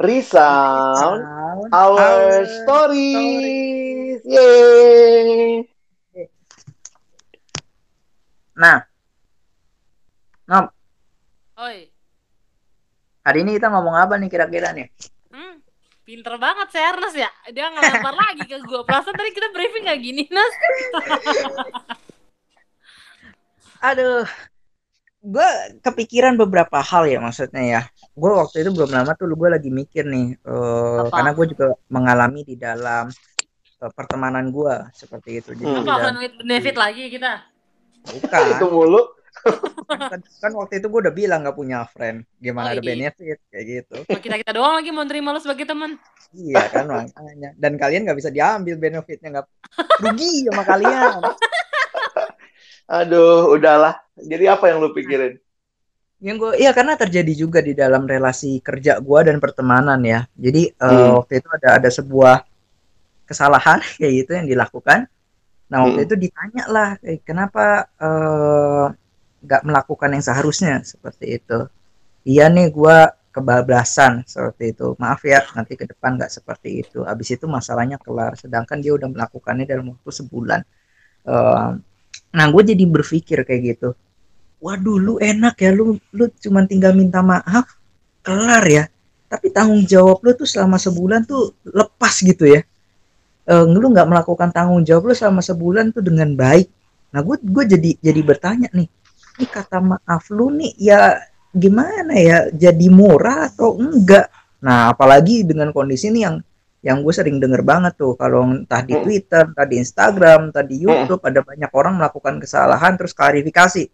Resound our, our stories. Yeay. Nah, Ngom, Oi. hari ini kita ngomong apa nih kira-kira nih? Hmm, pinter banget si Ernest ya. Dia ngelempar lagi ke gue. Perasaan tadi kita briefing gak gini, Nas. Aduh, gue kepikiran beberapa hal ya maksudnya ya. Gue waktu itu belum lama tuh gue lagi mikir nih, uh, Apa? karena gue juga mengalami di dalam uh, pertemanan gue seperti itu. Jadi Hmm. Apa dalam- with benefit lagi kita? bukan. Itu mulu. kan, kan waktu itu gue udah bilang gak punya friend, gimana Oh, ada iya. benefit kayak gitu. kita kita doang lagi mau terima lu sebagai teman. Iya kan makanya. Dan kalian nggak bisa diambil benefitnya nggak rugi sama kalian. Aduh, udahlah. Jadi apa yang lu pikirin? Yang gue, iya karena terjadi juga di dalam relasi kerja gue dan pertemanan ya. Jadi eh, Hmm. waktu itu ada ada sebuah kesalahan kayak gitu yang dilakukan. Nah waktu Hmm. itu ditanya lah, eh, kenapa eh, nggak melakukan yang seharusnya seperti itu. Iya nih gue kebablasan seperti itu. Maaf ya nanti ke depan nggak seperti itu. Habis itu masalahnya kelar. Sedangkan dia udah melakukannya dalam waktu sebulan. Eh, nah gue jadi berpikir kayak gitu waduh lu enak ya. Lu lu cuman tinggal minta maaf kelar ya? Tapi tanggung jawab lu tuh selama sebulan tuh lepas gitu ya. Eh, lu nggak melakukan tanggung jawab lu selama sebulan tuh dengan baik. Nah gue gue jadi jadi bertanya nih ini kata maaf lu nih ya gimana ya? Jadi murah atau enggak? Nah apalagi dengan kondisi ini yang yang gue sering denger banget tuh. Kalau entah di Hmm. Twitter, entah di Instagram, entah di YouTube ada banyak orang melakukan kesalahan terus klarifikasi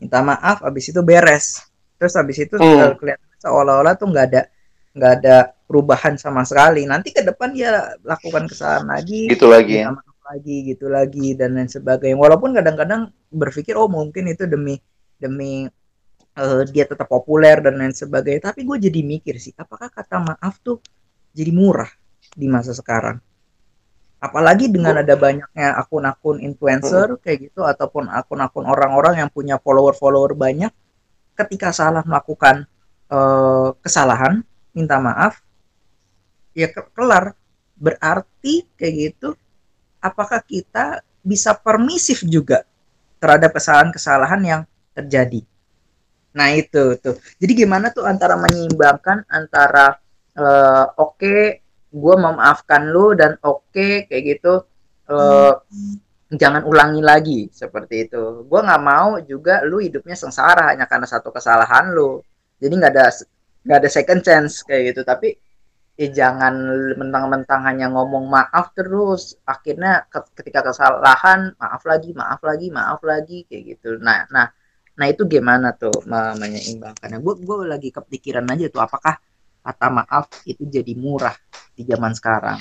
minta maaf habis itu beres. Terus habis itu Hmm. kelihatan seolah-olah tuh nggak ada nggak ada perubahan sama sekali. Nanti ke depan dia lakukan kesalahan lagi Gitu lagi ya. lagi gitu lagi dan lain sebagainya. Walaupun kadang-kadang berpikir oh mungkin itu demi demi eh, dia tetap populer dan lain sebagainya. Tapi gue jadi mikir sih apakah kata maaf tuh jadi murah di masa sekarang apalagi dengan ada banyaknya akun-akun influencer kayak gitu ataupun akun-akun orang-orang yang punya follower-follower banyak ketika salah melakukan eh, kesalahan minta maaf ya ke- kelar. Berarti kayak gitu apakah kita bisa permisif juga terhadap kesalahan-kesalahan yang terjadi? Nah itu tuh. Jadi gimana tuh antara menyeimbangkan antara eh, oke gue memaafkan lu dan oke kayak gitu. Eh, jangan ulangi lagi seperti itu. Gue nggak mau juga lu hidupnya sengsara hanya karena satu kesalahan lu. Jadi nggak ada nggak ada second chance kayak gitu. Tapi eh jangan mentang-mentang hanya ngomong maaf terus. Akhirnya ke- ketika kesalahan maaf lagi maaf lagi maaf lagi kayak gitu. Nah nah nah itu gimana tuh me- menyeimbangkannya? Gue gue lagi kepikiran aja tuh apakah kata maaf itu jadi murah di zaman sekarang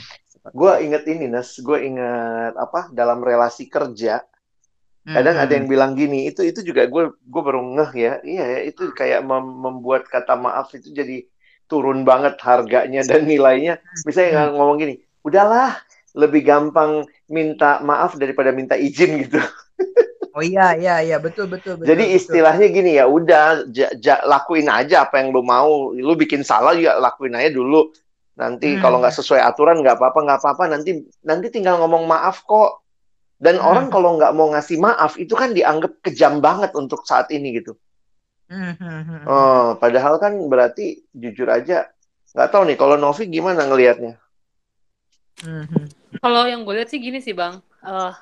Gue inget ini, Nas. Gue inget apa dalam relasi kerja. Kadang ada yang bilang gini, itu itu juga gue gue baru ngeh ya. Iya ya, itu kayak mem- membuat kata maaf itu jadi turun banget harganya dan nilainya. Misalnya ngomong gini, udahlah lebih gampang minta maaf daripada minta izin gitu. oh iya iya iya betul betul betul Jadi betul. istilahnya gini ya, udah ja- ja- lakuin aja apa yang lu mau. Lu bikin salah ya lakuin aja dulu. Nanti Hmm. kalau nggak sesuai aturan nggak apa-apa nggak apa-apa. Nanti nanti tinggal ngomong maaf kok. Dan Hmm. orang kalau nggak mau ngasih maaf itu kan dianggap kejam banget untuk saat ini gitu. Hmm, hmm, hmm. Oh, padahal kan berarti jujur aja nggak tahu nih kalau Novi gimana ngelihatnya. Hmm, hmm. Kalau yang gue lihat sih gini sih bang, Eh,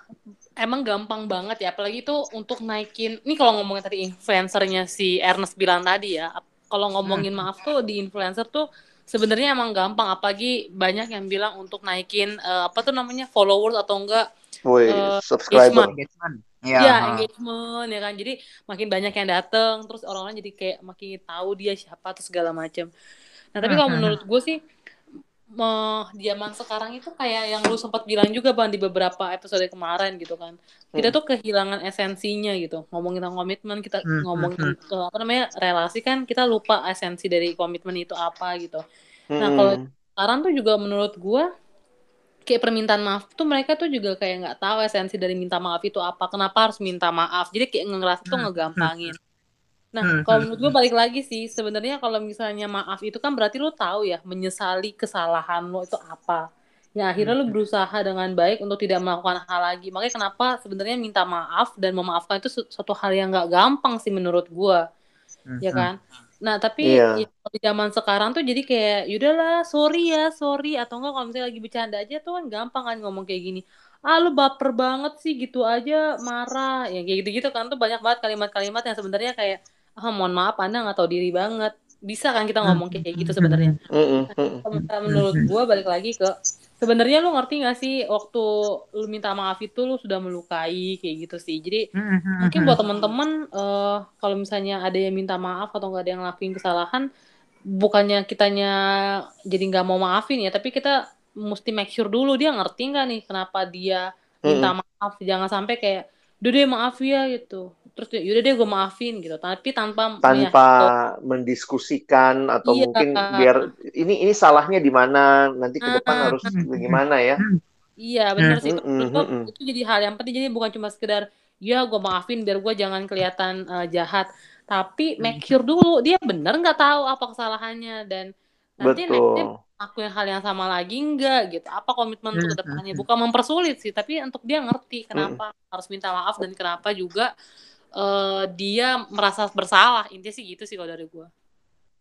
emang gampang banget ya, apalagi itu untuk naikin. Ini kalau ngomongin tadi influencernya si Ernest bilang tadi ya, kalau ngomongin maaf tuh di influencer tuh sebenarnya emang gampang, apalagi banyak yang bilang untuk naikin eh, apa tuh namanya followers atau enggak Woi, Eh, subscriber. engagement ya, ya, engagement ya kan. Jadi makin banyak yang datang, terus orang-orang jadi kayak makin tahu dia siapa atau segala macam. Nah, tapi kalau Hmm, hmm, menurut gue sih meh, zaman sekarang itu kayak yang lu sempat bilang juga bang di beberapa episode kemarin gitu kan. Kita Hmm. tuh kehilangan esensinya gitu. Ngomongin tentang komitmen kita Hmm, ngomongin hmm, tentang apa namanya relasi kan kita lupa esensi dari komitmen itu apa gitu. Nah, kalau Hmm. sekarang tuh juga menurut gua kayak permintaan maaf tuh mereka tuh juga kayak nggak tahu esensi dari minta maaf itu apa. Kenapa harus minta maaf? Jadi kayak ngerasa tuh Hmm, ngegampangin Nah, Hmm, kalau hmm, menurut gue balik lagi sih, sebenarnya kalau misalnya maaf itu kan berarti lu tahu ya menyesali kesalahan lo itu apa. Ya akhirnya lu Hmm. berusaha dengan baik untuk tidak melakukan hal lagi. Makanya kenapa sebenarnya minta maaf dan memaafkan itu su- suatu hal yang nggak gampang sih menurut gue, hmm, ya hmm. kan? Nah, tapi Iya. ya, di zaman sekarang tuh jadi kayak yaudahlah sorry ya sorry atau enggak kalau misalnya lagi bercanda aja tuh kan gampang kan ngomong kayak gini. Ah lu baper banget sih gitu aja marah ya kayak gitu-gitu kan tuh banyak banget kalimat-kalimat yang sebenarnya kayak ah mohon maaf anda nggak tahu diri banget. Bisa kan kita ngomong kayak gitu sebenarnya? Menurut gua balik lagi ke sebenarnya lu ngerti gak sih waktu lu minta maaf itu lu sudah melukai kayak gitu sih. Jadi mungkin buat teman-teman eh, kalau misalnya ada yang minta maaf atau nggak ada yang ngelakuin kesalahan bukannya kitanya jadi nggak mau maafin ya tapi kita mesti make sure dulu dia ngerti nggak nih kenapa dia minta maaf. Jangan sampai kayak udah deh maaf ya gitu terus yaudah deh gue maafin gitu. Tapi tanpa tanpa mendiskusikan atau Iya. mungkin biar ini ini salahnya di mana? Nanti ke depan harus gimana ya? Iya benar sih. Itu, itu jadi hal yang penting. Jadi bukan cuma sekedar ya gue maafin biar gue jangan kelihatan eh, jahat. Tapi make sure dulu dia bener nggak tahu apa kesalahannya dan nanti betul. lakuin hal yang sama lagi enggak gitu. Apa komitmen untuk Hmm, ke depannya? Hmm, bukan mempersulit sih tapi untuk dia ngerti kenapa harus minta maaf dan kenapa juga eh, dia merasa bersalah intinya sih gitu sih kalau dari gue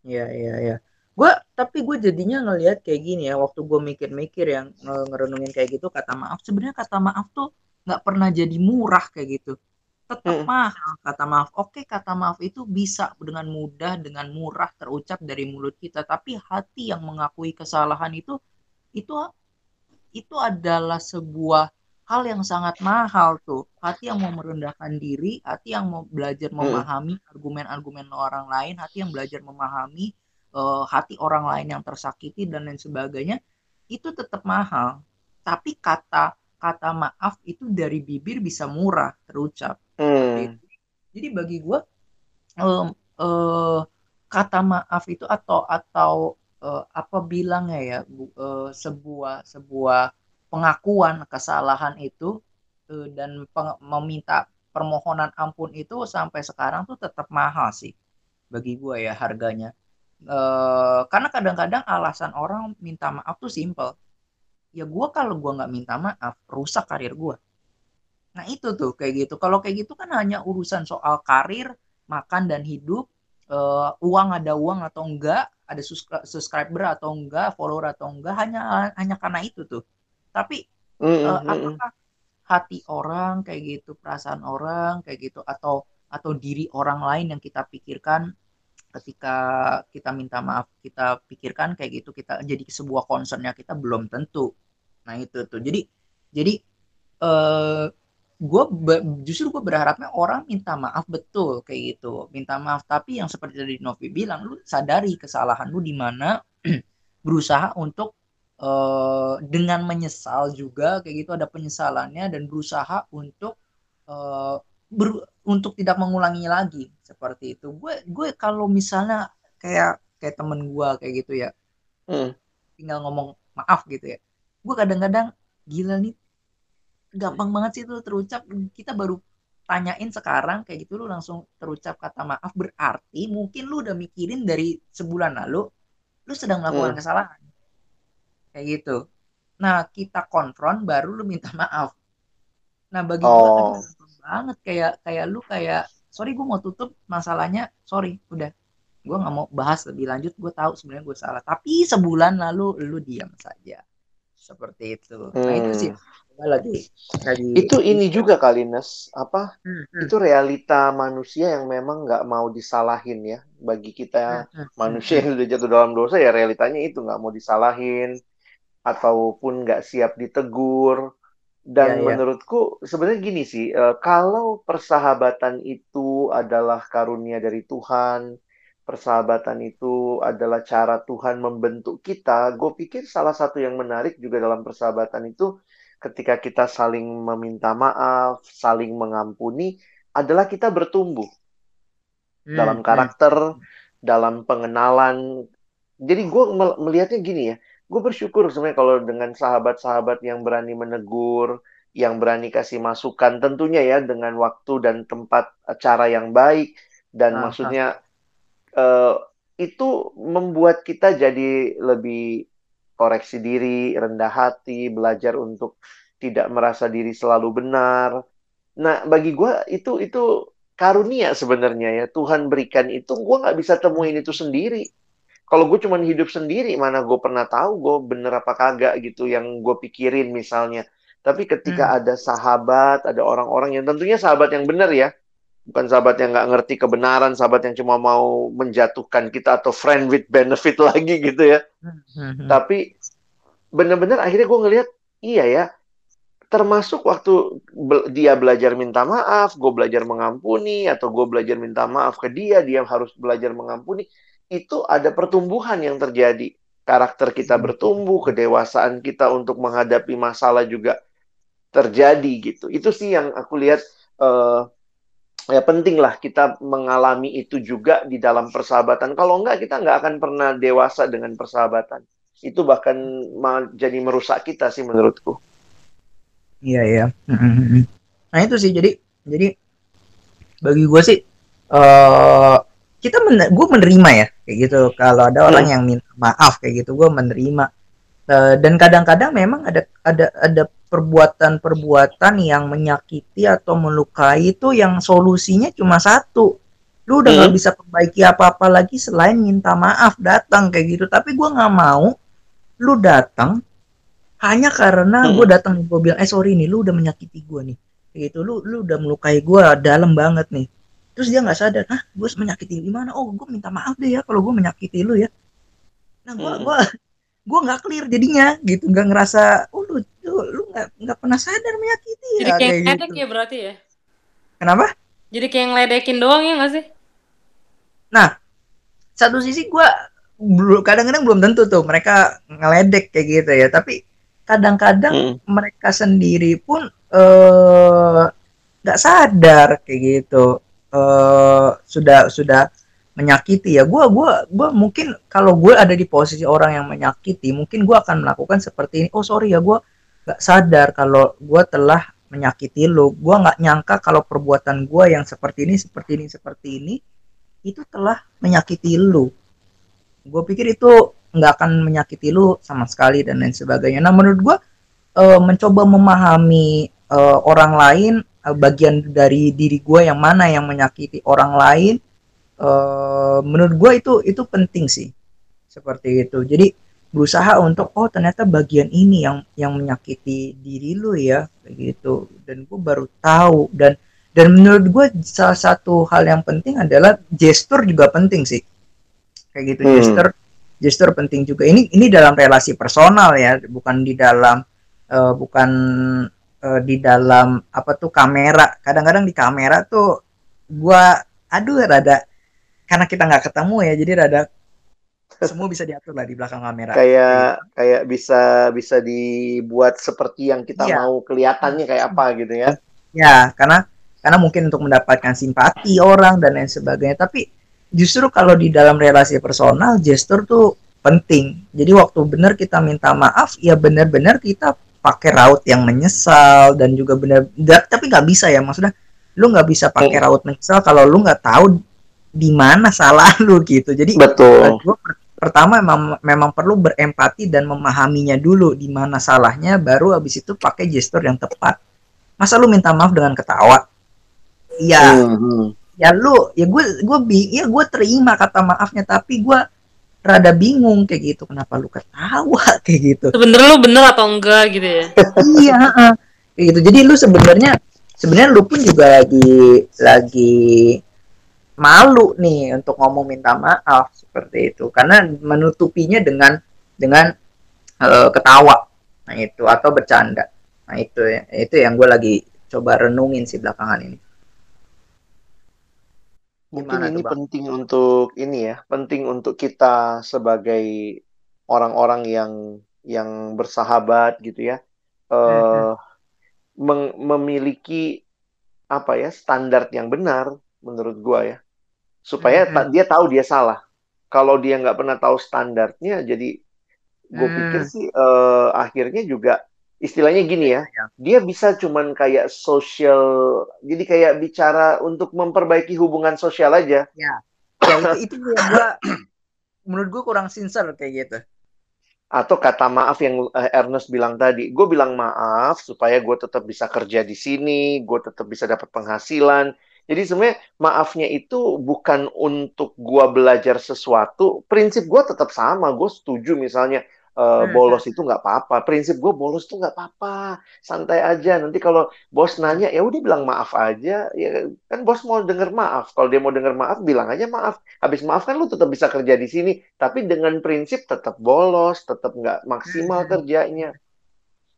Iya iya iya. Gue tapi gue jadinya ngelihat kayak gini ya waktu gue mikir-mikir yang nge- ngerenungin kayak gitu kata maaf sebenarnya kata maaf tuh nggak pernah jadi murah kayak gitu. Tetap Mm. mahal kata maaf. Oke kata maaf itu bisa dengan mudah dengan murah terucap dari mulut kita tapi hati yang mengakui kesalahan itu itu itu adalah sebuah hal yang sangat mahal tuh. Hati yang mau merendahkan diri, hati yang mau belajar memahami argumen-argumen orang lain, hati yang belajar memahami eh, hati orang lain yang tersakiti dan lain sebagainya, itu tetap mahal. Tapi kata kata maaf itu dari bibir bisa murah terucap. Hmm. Jadi bagi gue em, eh, kata maaf itu atau atau eh, apa bilangnya ya Bu, eh, sebuah sebuah pengakuan kesalahan itu eh, dan meminta permohonan ampun itu sampai sekarang tuh tetap mahal sih bagi gue ya harganya. Eh, karena kadang-kadang alasan orang minta maaf tuh simple. Ya gue kalau gue nggak minta maaf rusak karir gue. Nah itu tuh kayak gitu. Kalau kayak gitu kan hanya urusan soal karir, makan dan hidup, eh, uang ada uang atau enggak, ada subscri- subscriber atau enggak, follower atau enggak, hanya hanya karena itu tuh. Tapi Mm, eh, mm, mm, mm. apakah hati orang kayak gitu, perasaan orang kayak gitu, atau atau diri orang lain yang kita pikirkan ketika kita minta maaf, kita pikirkan kayak gitu, kita jadi sebuah concernnya kita belum tentu. Nah itu tuh. Jadi jadi eh gue justru gue berharapnya orang minta maaf betul kayak gitu minta maaf tapi yang seperti tadi Novi bilang lu sadari kesalahan lu di mana berusaha untuk eh, dengan menyesal juga kayak gitu ada penyesalannya dan berusaha untuk eh, ber- untuk tidak mengulanginya lagi seperti itu. Gue gue kalau misalnya kayak kayak temen gue kayak gitu ya. Hmm. tinggal ngomong maaf gitu ya. Gue kadang-kadang gila nih gampang banget sih itu terucap. Kita baru tanyain sekarang kayak gitu lu langsung terucap kata maaf berarti mungkin lu udah mikirin dari sebulan lalu lu sedang melakukan Hmm. kesalahan kayak gitu. Nah kita konfront baru lu minta maaf. Nah bagi Oh. gampang banget. Kayak kayak lu kayak sorry gua mau tutup masalahnya. Sorry udah. Gua nggak mau bahas lebih lanjut. Gue tahu sebenarnya gue salah. Tapi sebulan lalu lu diam saja. Seperti itu. Nah itu sih. Hmm. Lagi. Lagi Itu ini juga kali Nes, apa? Hmm, hmm, itu realita manusia yang memang nggak mau disalahin ya. Bagi kita hmm, hmm, manusia yang udah jatuh dalam dosa ya realitanya itu. Nggak mau disalahin ataupun nggak siap ditegur. Dan Iya, iya. menurutku sebenarnya gini sih, eh, kalau persahabatan itu adalah karunia dari Tuhan, persahabatan itu adalah cara Tuhan membentuk kita, gue pikir salah satu yang menarik juga dalam persahabatan itu ketika kita saling meminta maaf, saling mengampuni, adalah kita bertumbuh Hmm, dalam hmm, karakter, dalam pengenalan. Jadi gue melihatnya gini ya, gue bersyukur sebenarnya kalau dengan sahabat-sahabat yang berani menegur, yang berani kasih masukan, tentunya ya dengan waktu dan tempat cara yang baik, dan Ah, maksudnya eh, itu membuat kita jadi lebih koreksi diri, rendah hati, belajar untuk tidak merasa diri selalu benar. Nah, bagi gue itu itu karunia sebenarnya ya Tuhan berikan itu gue nggak bisa temuin itu sendiri. Kalau gue cuman hidup sendiri, mana gue pernah tahu gue bener apa kagak gitu yang gue pikirin misalnya. Tapi ketika ada sahabat, ada orang-orang yang tentunya sahabat yang benar ya, bukan sahabat yang nggak ngerti kebenaran, sahabat yang cuma mau menjatuhkan kita atau friend with benefit lagi gitu ya. Hmm. Tapi bener-bener akhirnya gue ngelihat, iya ya, termasuk waktu be- dia belajar minta maaf, gue belajar mengampuni, atau gue belajar minta maaf ke dia, dia harus belajar mengampuni, itu ada pertumbuhan yang terjadi. Karakter kita bertumbuh, kedewasaan kita untuk menghadapi masalah juga terjadi gitu. Itu sih yang aku lihat eh, ya penting lah kita mengalami itu juga di dalam persahabatan. Kalau enggak kita nggak akan pernah dewasa dengan persahabatan. Itu bahkan jadi merusak kita sih menurutku. Iya iya. Mm-mm. Nah itu sih jadi jadi bagi gue sih eh kita men gue menerima ya kayak gitu. Kalau ada orang yang minta maaf kayak gitu gue menerima. Eh, dan kadang-kadang memang ada ada ada perbuatan-perbuatan yang menyakiti atau melukai itu yang solusinya cuma satu. Lu udah nggak Hmm. bisa perbaiki apa-apa lagi selain minta maaf datang kayak gitu. Tapi gue nggak mau lu datang hanya karena Hmm. gue datang gue bilang eh sorry nih lu udah menyakiti gue nih. Kayak gitu lu lu udah melukai gue dalam banget nih terus dia nggak sadar ah gue menyakiti di mana oh gue minta maaf deh ya kalau gue menyakiti lu ya nah gue Hmm. gue gue nggak clear jadinya gitu nggak ngerasa oh lu lu nggak nggak pernah sadar menyakiti Jadi ya kayak kayak ngedek gitu ya berarti ya. kenapa Jadi kayak ngeledekin doang ya nggak sih? satu sisi gue belum kadang-kadang belum tentu tuh mereka ngeledek kayak gitu ya tapi kadang-kadang Hmm. mereka sendiri pun eh nggak sadar kayak gitu eh sudah sudah menyakiti ya. Gua gua gua mungkin kalau gue ada di posisi orang yang menyakiti mungkin gua akan melakukan seperti ini. Oh sorry ya gua nggak sadar kalau gua telah menyakiti lo gua nggak nyangka kalau perbuatan gua yang seperti ini seperti ini seperti ini itu telah menyakiti lu. Gue pikir itu nggak akan menyakiti lu sama sekali dan lain sebagainya. Nah menurut gue eh, mencoba memahami eh, orang lain bagian dari diri gue yang mana yang menyakiti orang lain eh, menurut gue itu itu penting sih. Seperti itu. Jadi berusaha untuk oh ternyata bagian ini yang yang menyakiti diri lu ya kayak gitu. Dan gue baru tahu. Dan dan menurut gue salah satu hal yang penting adalah gestur juga penting sih. Kayak gitu Hmm. gestur gestur penting juga. Ini ini dalam relasi personal ya bukan di dalam eh, bukan eh, di dalam apa tuh kamera. Kadang-kadang di kamera tuh gua aduh rada karena kita nggak ketemu ya jadi rada semua bisa diatur lah di belakang kamera. Kayak kayak bisa bisa dibuat seperti yang kita Iya. mau kelihatannya kayak apa gitu ya. ya karena karena mungkin untuk mendapatkan simpati orang dan lain sebagainya. Tapi justru kalau di dalam relasi personal gestur tuh penting. Jadi waktu benar kita minta maaf ya benar-benar kita pakai raut yang menyesal dan juga benar tapi nggak bisa ya maksudnya lu nggak bisa pakai raut menyesal kalau lu nggak tahu di mana salah lu gitu. Jadi Betul. gue pertama memang memang perlu berempati dan memahaminya dulu di mana salahnya baru habis itu pakai gestur yang tepat. Masa lu minta maaf dengan ketawa? Iya. Hmm. ya lu ya gue gue bi ya gue terima kata maafnya tapi gue rada bingung kayak gitu. Kenapa lu ketawa? Kayak gitu. Sebenernya lu bener atau enggak gitu ya? iya heeh. kayak gitu. Jadi lu sebenarnya sebenarnya lu pun juga lagi lagi malu nih untuk ngomong minta maaf seperti itu. Karena menutupinya dengan dengan eh, ketawa. Nah itu. Atau bercanda. Nah itu ya. Itu yang gue lagi coba renungin sih belakangan ini Mungkin Gimana ini tuh, penting untuk ini ya, penting untuk kita sebagai orang-orang yang yang bersahabat gitu ya, eh meng- memiliki apa ya standar yang benar menurut gua ya, supaya ta- dia tahu dia salah. Kalau dia nggak pernah tahu standarnya, jadi gue pikir Hmm. sih eh, akhirnya juga istilahnya gini ya, Ya. dia bisa cuman kayak social, jadi kayak bicara untuk memperbaiki hubungan sosial aja. Ya, itu itu yang gua menurut gua kurang sincere kayak gitu. Atau kata maaf yang eh, Ernest bilang tadi, gue bilang maaf supaya gue tetap bisa kerja di sini, gue tetap bisa dapat penghasilan. Jadi sebenarnya maafnya itu bukan untuk gue belajar sesuatu. Prinsip gue tetap sama. Gue setuju misalnya Hmm. bolos itu nggak apa-apa. Prinsip gue bolos itu nggak apa-apa. Santai aja. Nanti kalau bos nanya, ya udah bilang maaf aja. Ya kan bos mau denger maaf. Kalau dia mau denger maaf, bilang aja maaf. Habis maaf kan lu tetap bisa kerja di sini. Tapi dengan prinsip tetap bolos, tetap nggak maksimal Hmm. kerjanya.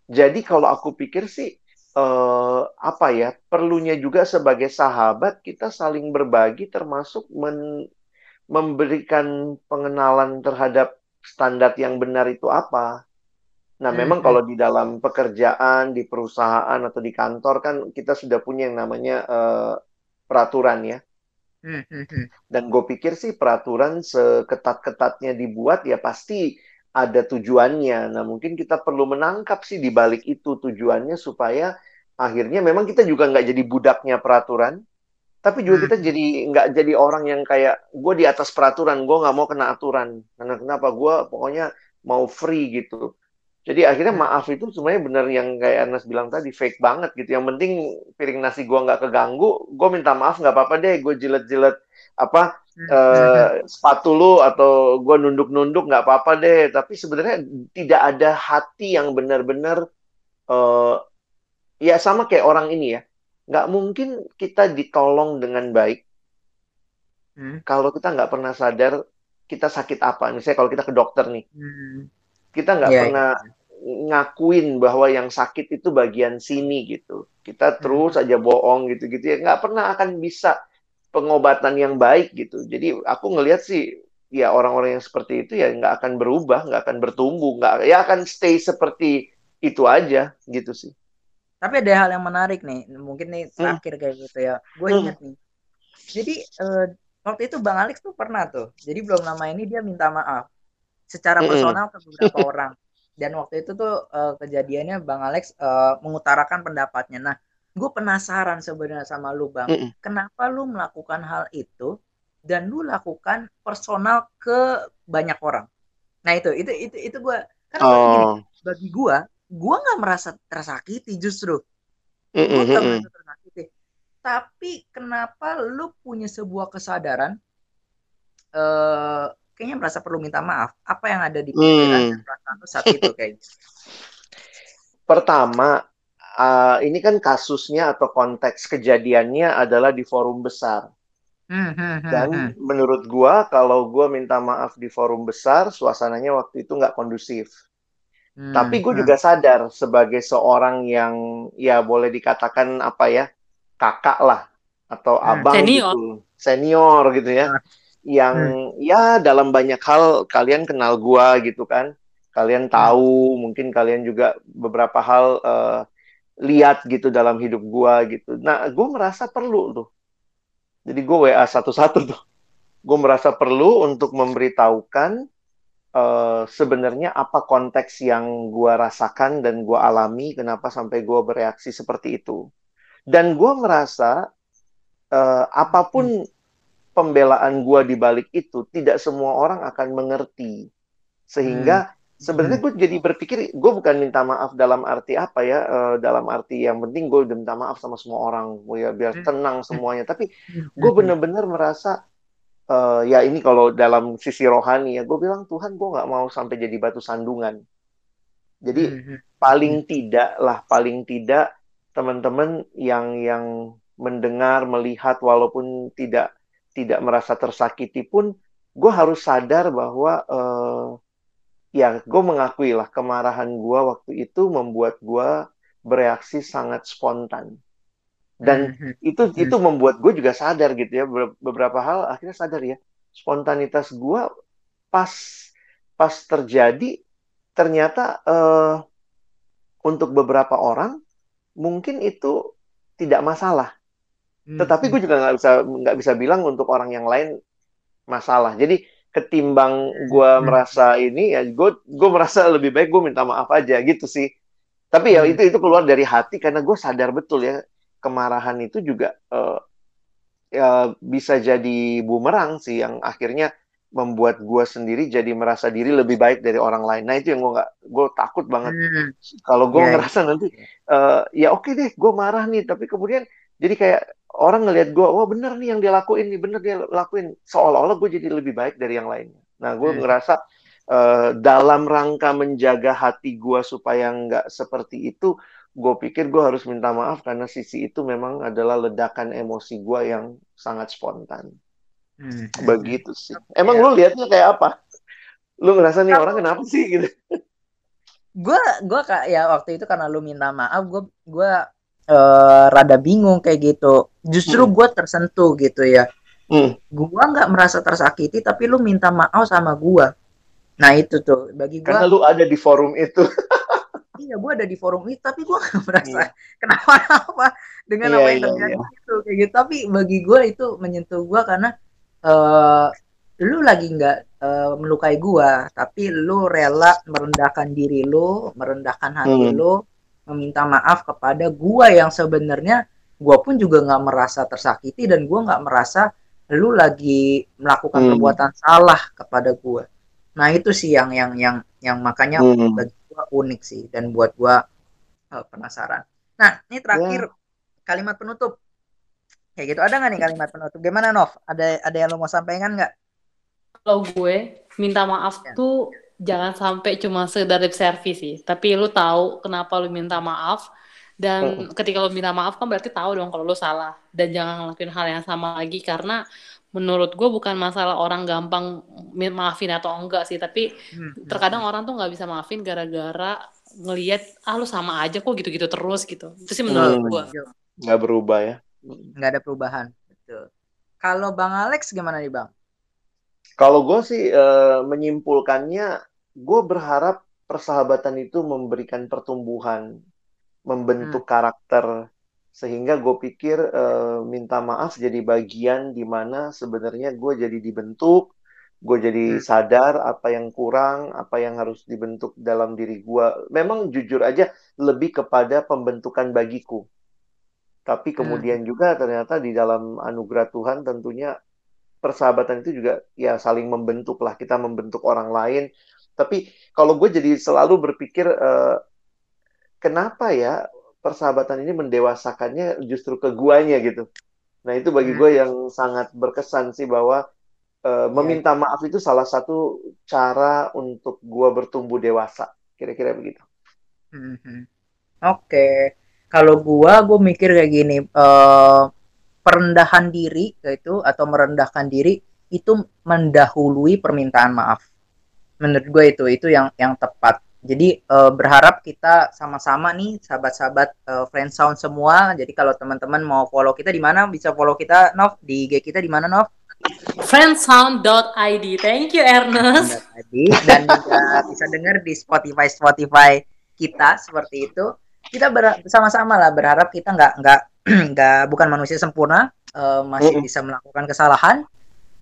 Jadi kalau aku pikir sih eh, apa ya perlunya juga sebagai sahabat kita saling berbagi termasuk men- memberikan pengenalan terhadap standar yang benar itu apa. Nah, Hmm, memang hmm. kalau di dalam pekerjaan, di perusahaan atau di kantor kan kita sudah punya yang namanya eh, peraturan ya. Hmm. Dan gue pikir sih peraturan seketat-ketatnya dibuat ya pasti ada tujuannya. Nah, mungkin kita perlu menangkap sih di balik itu tujuannya supaya akhirnya memang kita juga nggak jadi budaknya peraturan, tapi juga Hmm. kita jadi nggak jadi orang yang kayak gue di atas peraturan, gue nggak mau kena aturan. Karena kenapa? Gue pokoknya mau free gitu. Jadi akhirnya Hmm. maaf itu sebenarnya benar yang kayak Ernest bilang tadi fake banget gitu. Yang penting piring nasi gua nggak keganggu, gue minta maaf nggak apa-apa deh. Gue jilet-jilet apa hmm, eh, sepatu lu atau gue nunduk-nunduk nggak apa-apa deh. Tapi sebenarnya tidak ada hati yang benar-benar eh, ya sama kayak orang ini ya. Nggak mungkin kita ditolong dengan baik hmm, kalau kita nggak pernah sadar kita sakit apa. Misalnya kalau kita ke dokter nih. hmm. kita nggak Iya, pernah ngakuin bahwa yang sakit itu bagian sini gitu. Kita terus aja bohong gitu-gitu ya nggak pernah akan bisa pengobatan yang baik gitu. Jadi aku ngelihat sih ya orang-orang yang seperti itu ya nggak akan berubah, nggak akan bertumbuh, nggak ya akan stay seperti itu aja gitu sih. Tapi ada hal yang menarik nih, mungkin nih Hmm. terakhir kayak gitu ya. Gue Hmm. inget nih. Jadi eh, waktu itu Bang Alex tuh pernah tuh. Jadi belum lama ini dia minta maaf secara Mm-mm. personal ke beberapa orang. Dan waktu itu tuh eh, kejadiannya Bang Alex eh, mengutarakan pendapatnya. Nah, gue penasaran sebenarnya sama lu Bang. Kenapa lu melakukan hal itu dan lu lakukan personal ke banyak orang? Nah itu itu itu itu gue kan gini, Oh. bagi gue, gue nggak merasa tersakiti justru mm-mm. merasa tersakiti tapi kenapa lu punya sebuah kesadaran eh kayaknya merasa perlu minta maaf apa yang ada di pikiran Hmm. dan perasaan lu saat itu kayaknya Pertama, uh, ini kan kasusnya atau konteks kejadiannya adalah di forum besar. hmm, hmm, hmm, Dan hmm. menurut gua, kalau gua minta maaf di forum besar, suasananya waktu itu nggak kondusif. Hmm, Tapi gue hmm, juga sadar sebagai seorang yang ya boleh dikatakan apa ya kakak lah atau Hmm. abang Senior. gitu, senior gitu ya, Hmm. yang ya dalam banyak hal kalian kenal gua gitu kan, kalian tahu, mungkin kalian juga beberapa hal eh, lihat gitu dalam hidup gua gitu. Nah, gue merasa perlu tuh. Jadi gue WA satu-satu tuh. Gue merasa perlu untuk memberitahukan eh, sebenarnya apa konteks yang gua rasakan dan gua alami, kenapa sampai gua bereaksi seperti itu. Dan gua merasa eh, apa pun pembelaan gua di balik itu, tidak semua orang akan mengerti. Sehingga sebenarnya gue jadi berpikir, gue bukan minta maaf dalam arti apa ya, eh, dalam arti yang penting gue udah minta maaf sama semua orang, ya biar Hmm. tenang semuanya. Tapi hmm, gue hmm, bener-bener merasa eh, ya ini kalau dalam sisi rohani ya gue bilang Tuhan gue nggak mau sampai jadi batu sandungan jadi hmm, hmm. paling tidak lah paling tidak teman-teman yang yang mendengar melihat walaupun tidak tidak merasa tersakiti pun gue harus sadar bahwa eh, ya gue mengakui lah kemarahan gue waktu itu membuat gue bereaksi sangat spontan dan Hmm, hmm. itu itu membuat gue juga sadar gitu ya Be- beberapa hal akhirnya sadar ya spontanitas gue pas pas terjadi ternyata eh, untuk beberapa orang mungkin itu tidak masalah Hmm, tetapi gue juga nggak bisa nggak bisa bilang untuk orang yang lain masalah jadi ketimbang gue Hmm. merasa ini ya gue gue merasa lebih baik gue minta maaf aja gitu sih Tapi ya Hmm. itu itu keluar dari hati karena gue sadar betul ya kemarahan itu juga eh, ya bisa jadi bumerang sih yang akhirnya membuat gue sendiri jadi merasa diri lebih baik dari orang lain. Nah itu yang gue nggak, gue takut banget Hmm. kalau gue Iya, iya. ngerasa nanti eh, ya oke deh gue marah nih tapi kemudian jadi kayak orang ngelihat gue wah bener nih yang dia lakuin nih bener dia lakuin seolah-olah gue jadi lebih baik dari yang lainnya nah gue Hmm. ngerasa eh, dalam rangka menjaga hati gue supaya nggak seperti itu gue pikir gue harus minta maaf karena sisi itu memang adalah ledakan emosi gue yang sangat spontan Hmm. begitu sih emang Ya. lu lihatnya kayak apa lu ngerasa nih orang kenapa sih gitu Gua gua kak ya waktu itu karena lu minta maaf, gua gua eh, rada bingung kayak gitu. Justru Hmm. gua tersentuh gitu ya. Hmm. Gua nggak merasa tersakiti, tapi lu minta maaf sama gua. Nah itu tuh bagi gua. karena lu ada di forum itu Iya, gue ada di forum itu, tapi gue gak merasa kenapa-napa dengan Iya, apa yang iya, terjadi itu kayak gitu. Tapi bagi gue itu menyentuh gue karena eh lu lagi nggak eh, melukai gue, tapi lu rela merendahkan diri lu, merendahkan hati Hmm. lu, meminta maaf kepada gue yang sebenarnya gue pun juga nggak merasa tersakiti dan gue nggak merasa lu lagi melakukan Hmm. perbuatan salah kepada gue. Nah itu sih yang yang yang yang makanya Hmm. bagi gua unik sih dan buat gua eh, penasaran. Nah, ini terakhir kalimat penutup. Kayak gitu ada nggak nih kalimat penutup? Gimana Nov? Ada ada yang lo mau sampaikan nggak? Kalau gue minta maaf Ya. tuh jangan sampai cuma sekedar lip service sih, tapi lu tahu kenapa lu minta maaf dan ketika lu minta maaf kan berarti tahu dong kalau lu salah dan jangan ngelakuin hal yang sama lagi karena menurut gue bukan masalah orang gampang maafin atau enggak sih, tapi Hmm. terkadang orang tuh nggak bisa maafin gara-gara ngelihat ah lu sama aja kok gitu-gitu terus gitu. Itu sih menurut Hmm. gue. nggak berubah ya nggak ada perubahan. Betul. Kalau Bang Alex gimana nih Bang? Kalau gue sih eh, menyimpulkannya, gue berharap persahabatan itu memberikan pertumbuhan, membentuk karakter, sehingga gue pikir eh, minta maaf jadi bagian di mana sebenarnya gue jadi dibentuk, gue jadi Hmm. sadar apa yang kurang, apa yang harus dibentuk dalam diri gue. Memang jujur aja lebih kepada pembentukan bagiku. Tapi kemudian juga ternyata di dalam anugerah Tuhan tentunya persahabatan itu juga ya saling membentuk lah kita membentuk orang lain tapi kalau gue jadi selalu berpikir eh, kenapa ya persahabatan ini mendewasakannya justru ke guanya gitu nah itu bagi Hmm. gue yang sangat berkesan sih bahwa eh, meminta maaf itu salah satu cara untuk gue bertumbuh dewasa kira-kira begitu Mhm. Oke, kalau gua gua mikir kayak gini, eh perendahan diri itu atau merendahkan diri itu mendahului permintaan maaf. Menurut gue itu itu yang yang tepat. Jadi eh, berharap kita sama-sama nih sahabat-sahabat eh, friend sound semua. Jadi kalau teman-teman mau follow kita di mana bisa follow kita Nov di IG kita di mana Nov? Friendsound.id. Thank you Ernest. tadi dan juga bisa dengar di Spotify Spotify kita seperti itu kita ber- bersama-sama lah berharap kita nggak nggak nggak bukan manusia sempurna eh, masih Mm-mm. bisa melakukan kesalahan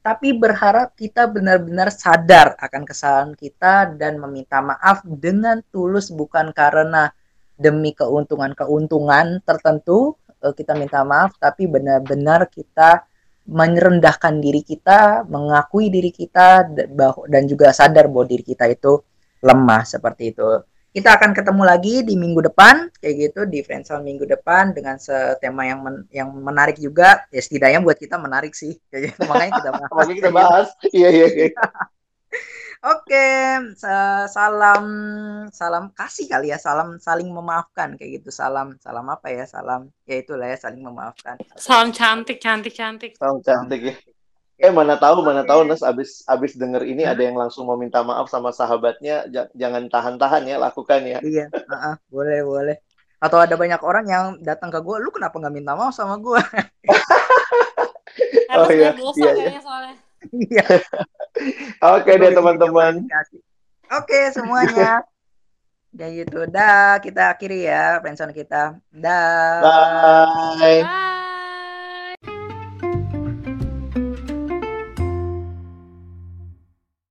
tapi berharap kita benar-benar sadar akan kesalahan kita dan meminta maaf dengan tulus bukan karena demi keuntungan-keuntungan tertentu eh, kita minta maaf tapi benar-benar kita merendahkan diri kita, mengakui diri kita dan juga sadar bahwa diri kita itu lemah seperti itu. Kita akan ketemu lagi di minggu depan kayak gitu di Friendzone minggu depan dengan se- tema yang men- yang menarik juga. Ya setidaknya buat kita menarik sih. Kayak gitu. Makanya kita bahas. makanya kita bahas iya iya iya Oke, sa- salam salam kasih kali ya, salam saling memaafkan kayak gitu. Salam salam apa ya? Salam ya itulah ya saling memaafkan. Salam cantik, cantik, cantik. Salam cantik ya Eh mana tahu mana tahu Nes abis abis denger ini ada yang langsung mau minta maaf sama sahabatnya Ja- jangan tahan-tahan ya lakukan ya Iya, heeh, boleh boleh. Atau ada banyak orang yang datang ke gue, lu kenapa nggak minta maaf sama gue? Ernest iya, iya, iya. kayaknya soalnya. Iya. oke deh teman-teman Oke semuanya. Kayak gitu. Dah, kita akhiri ya friendzone kita. Dah. bye Bye.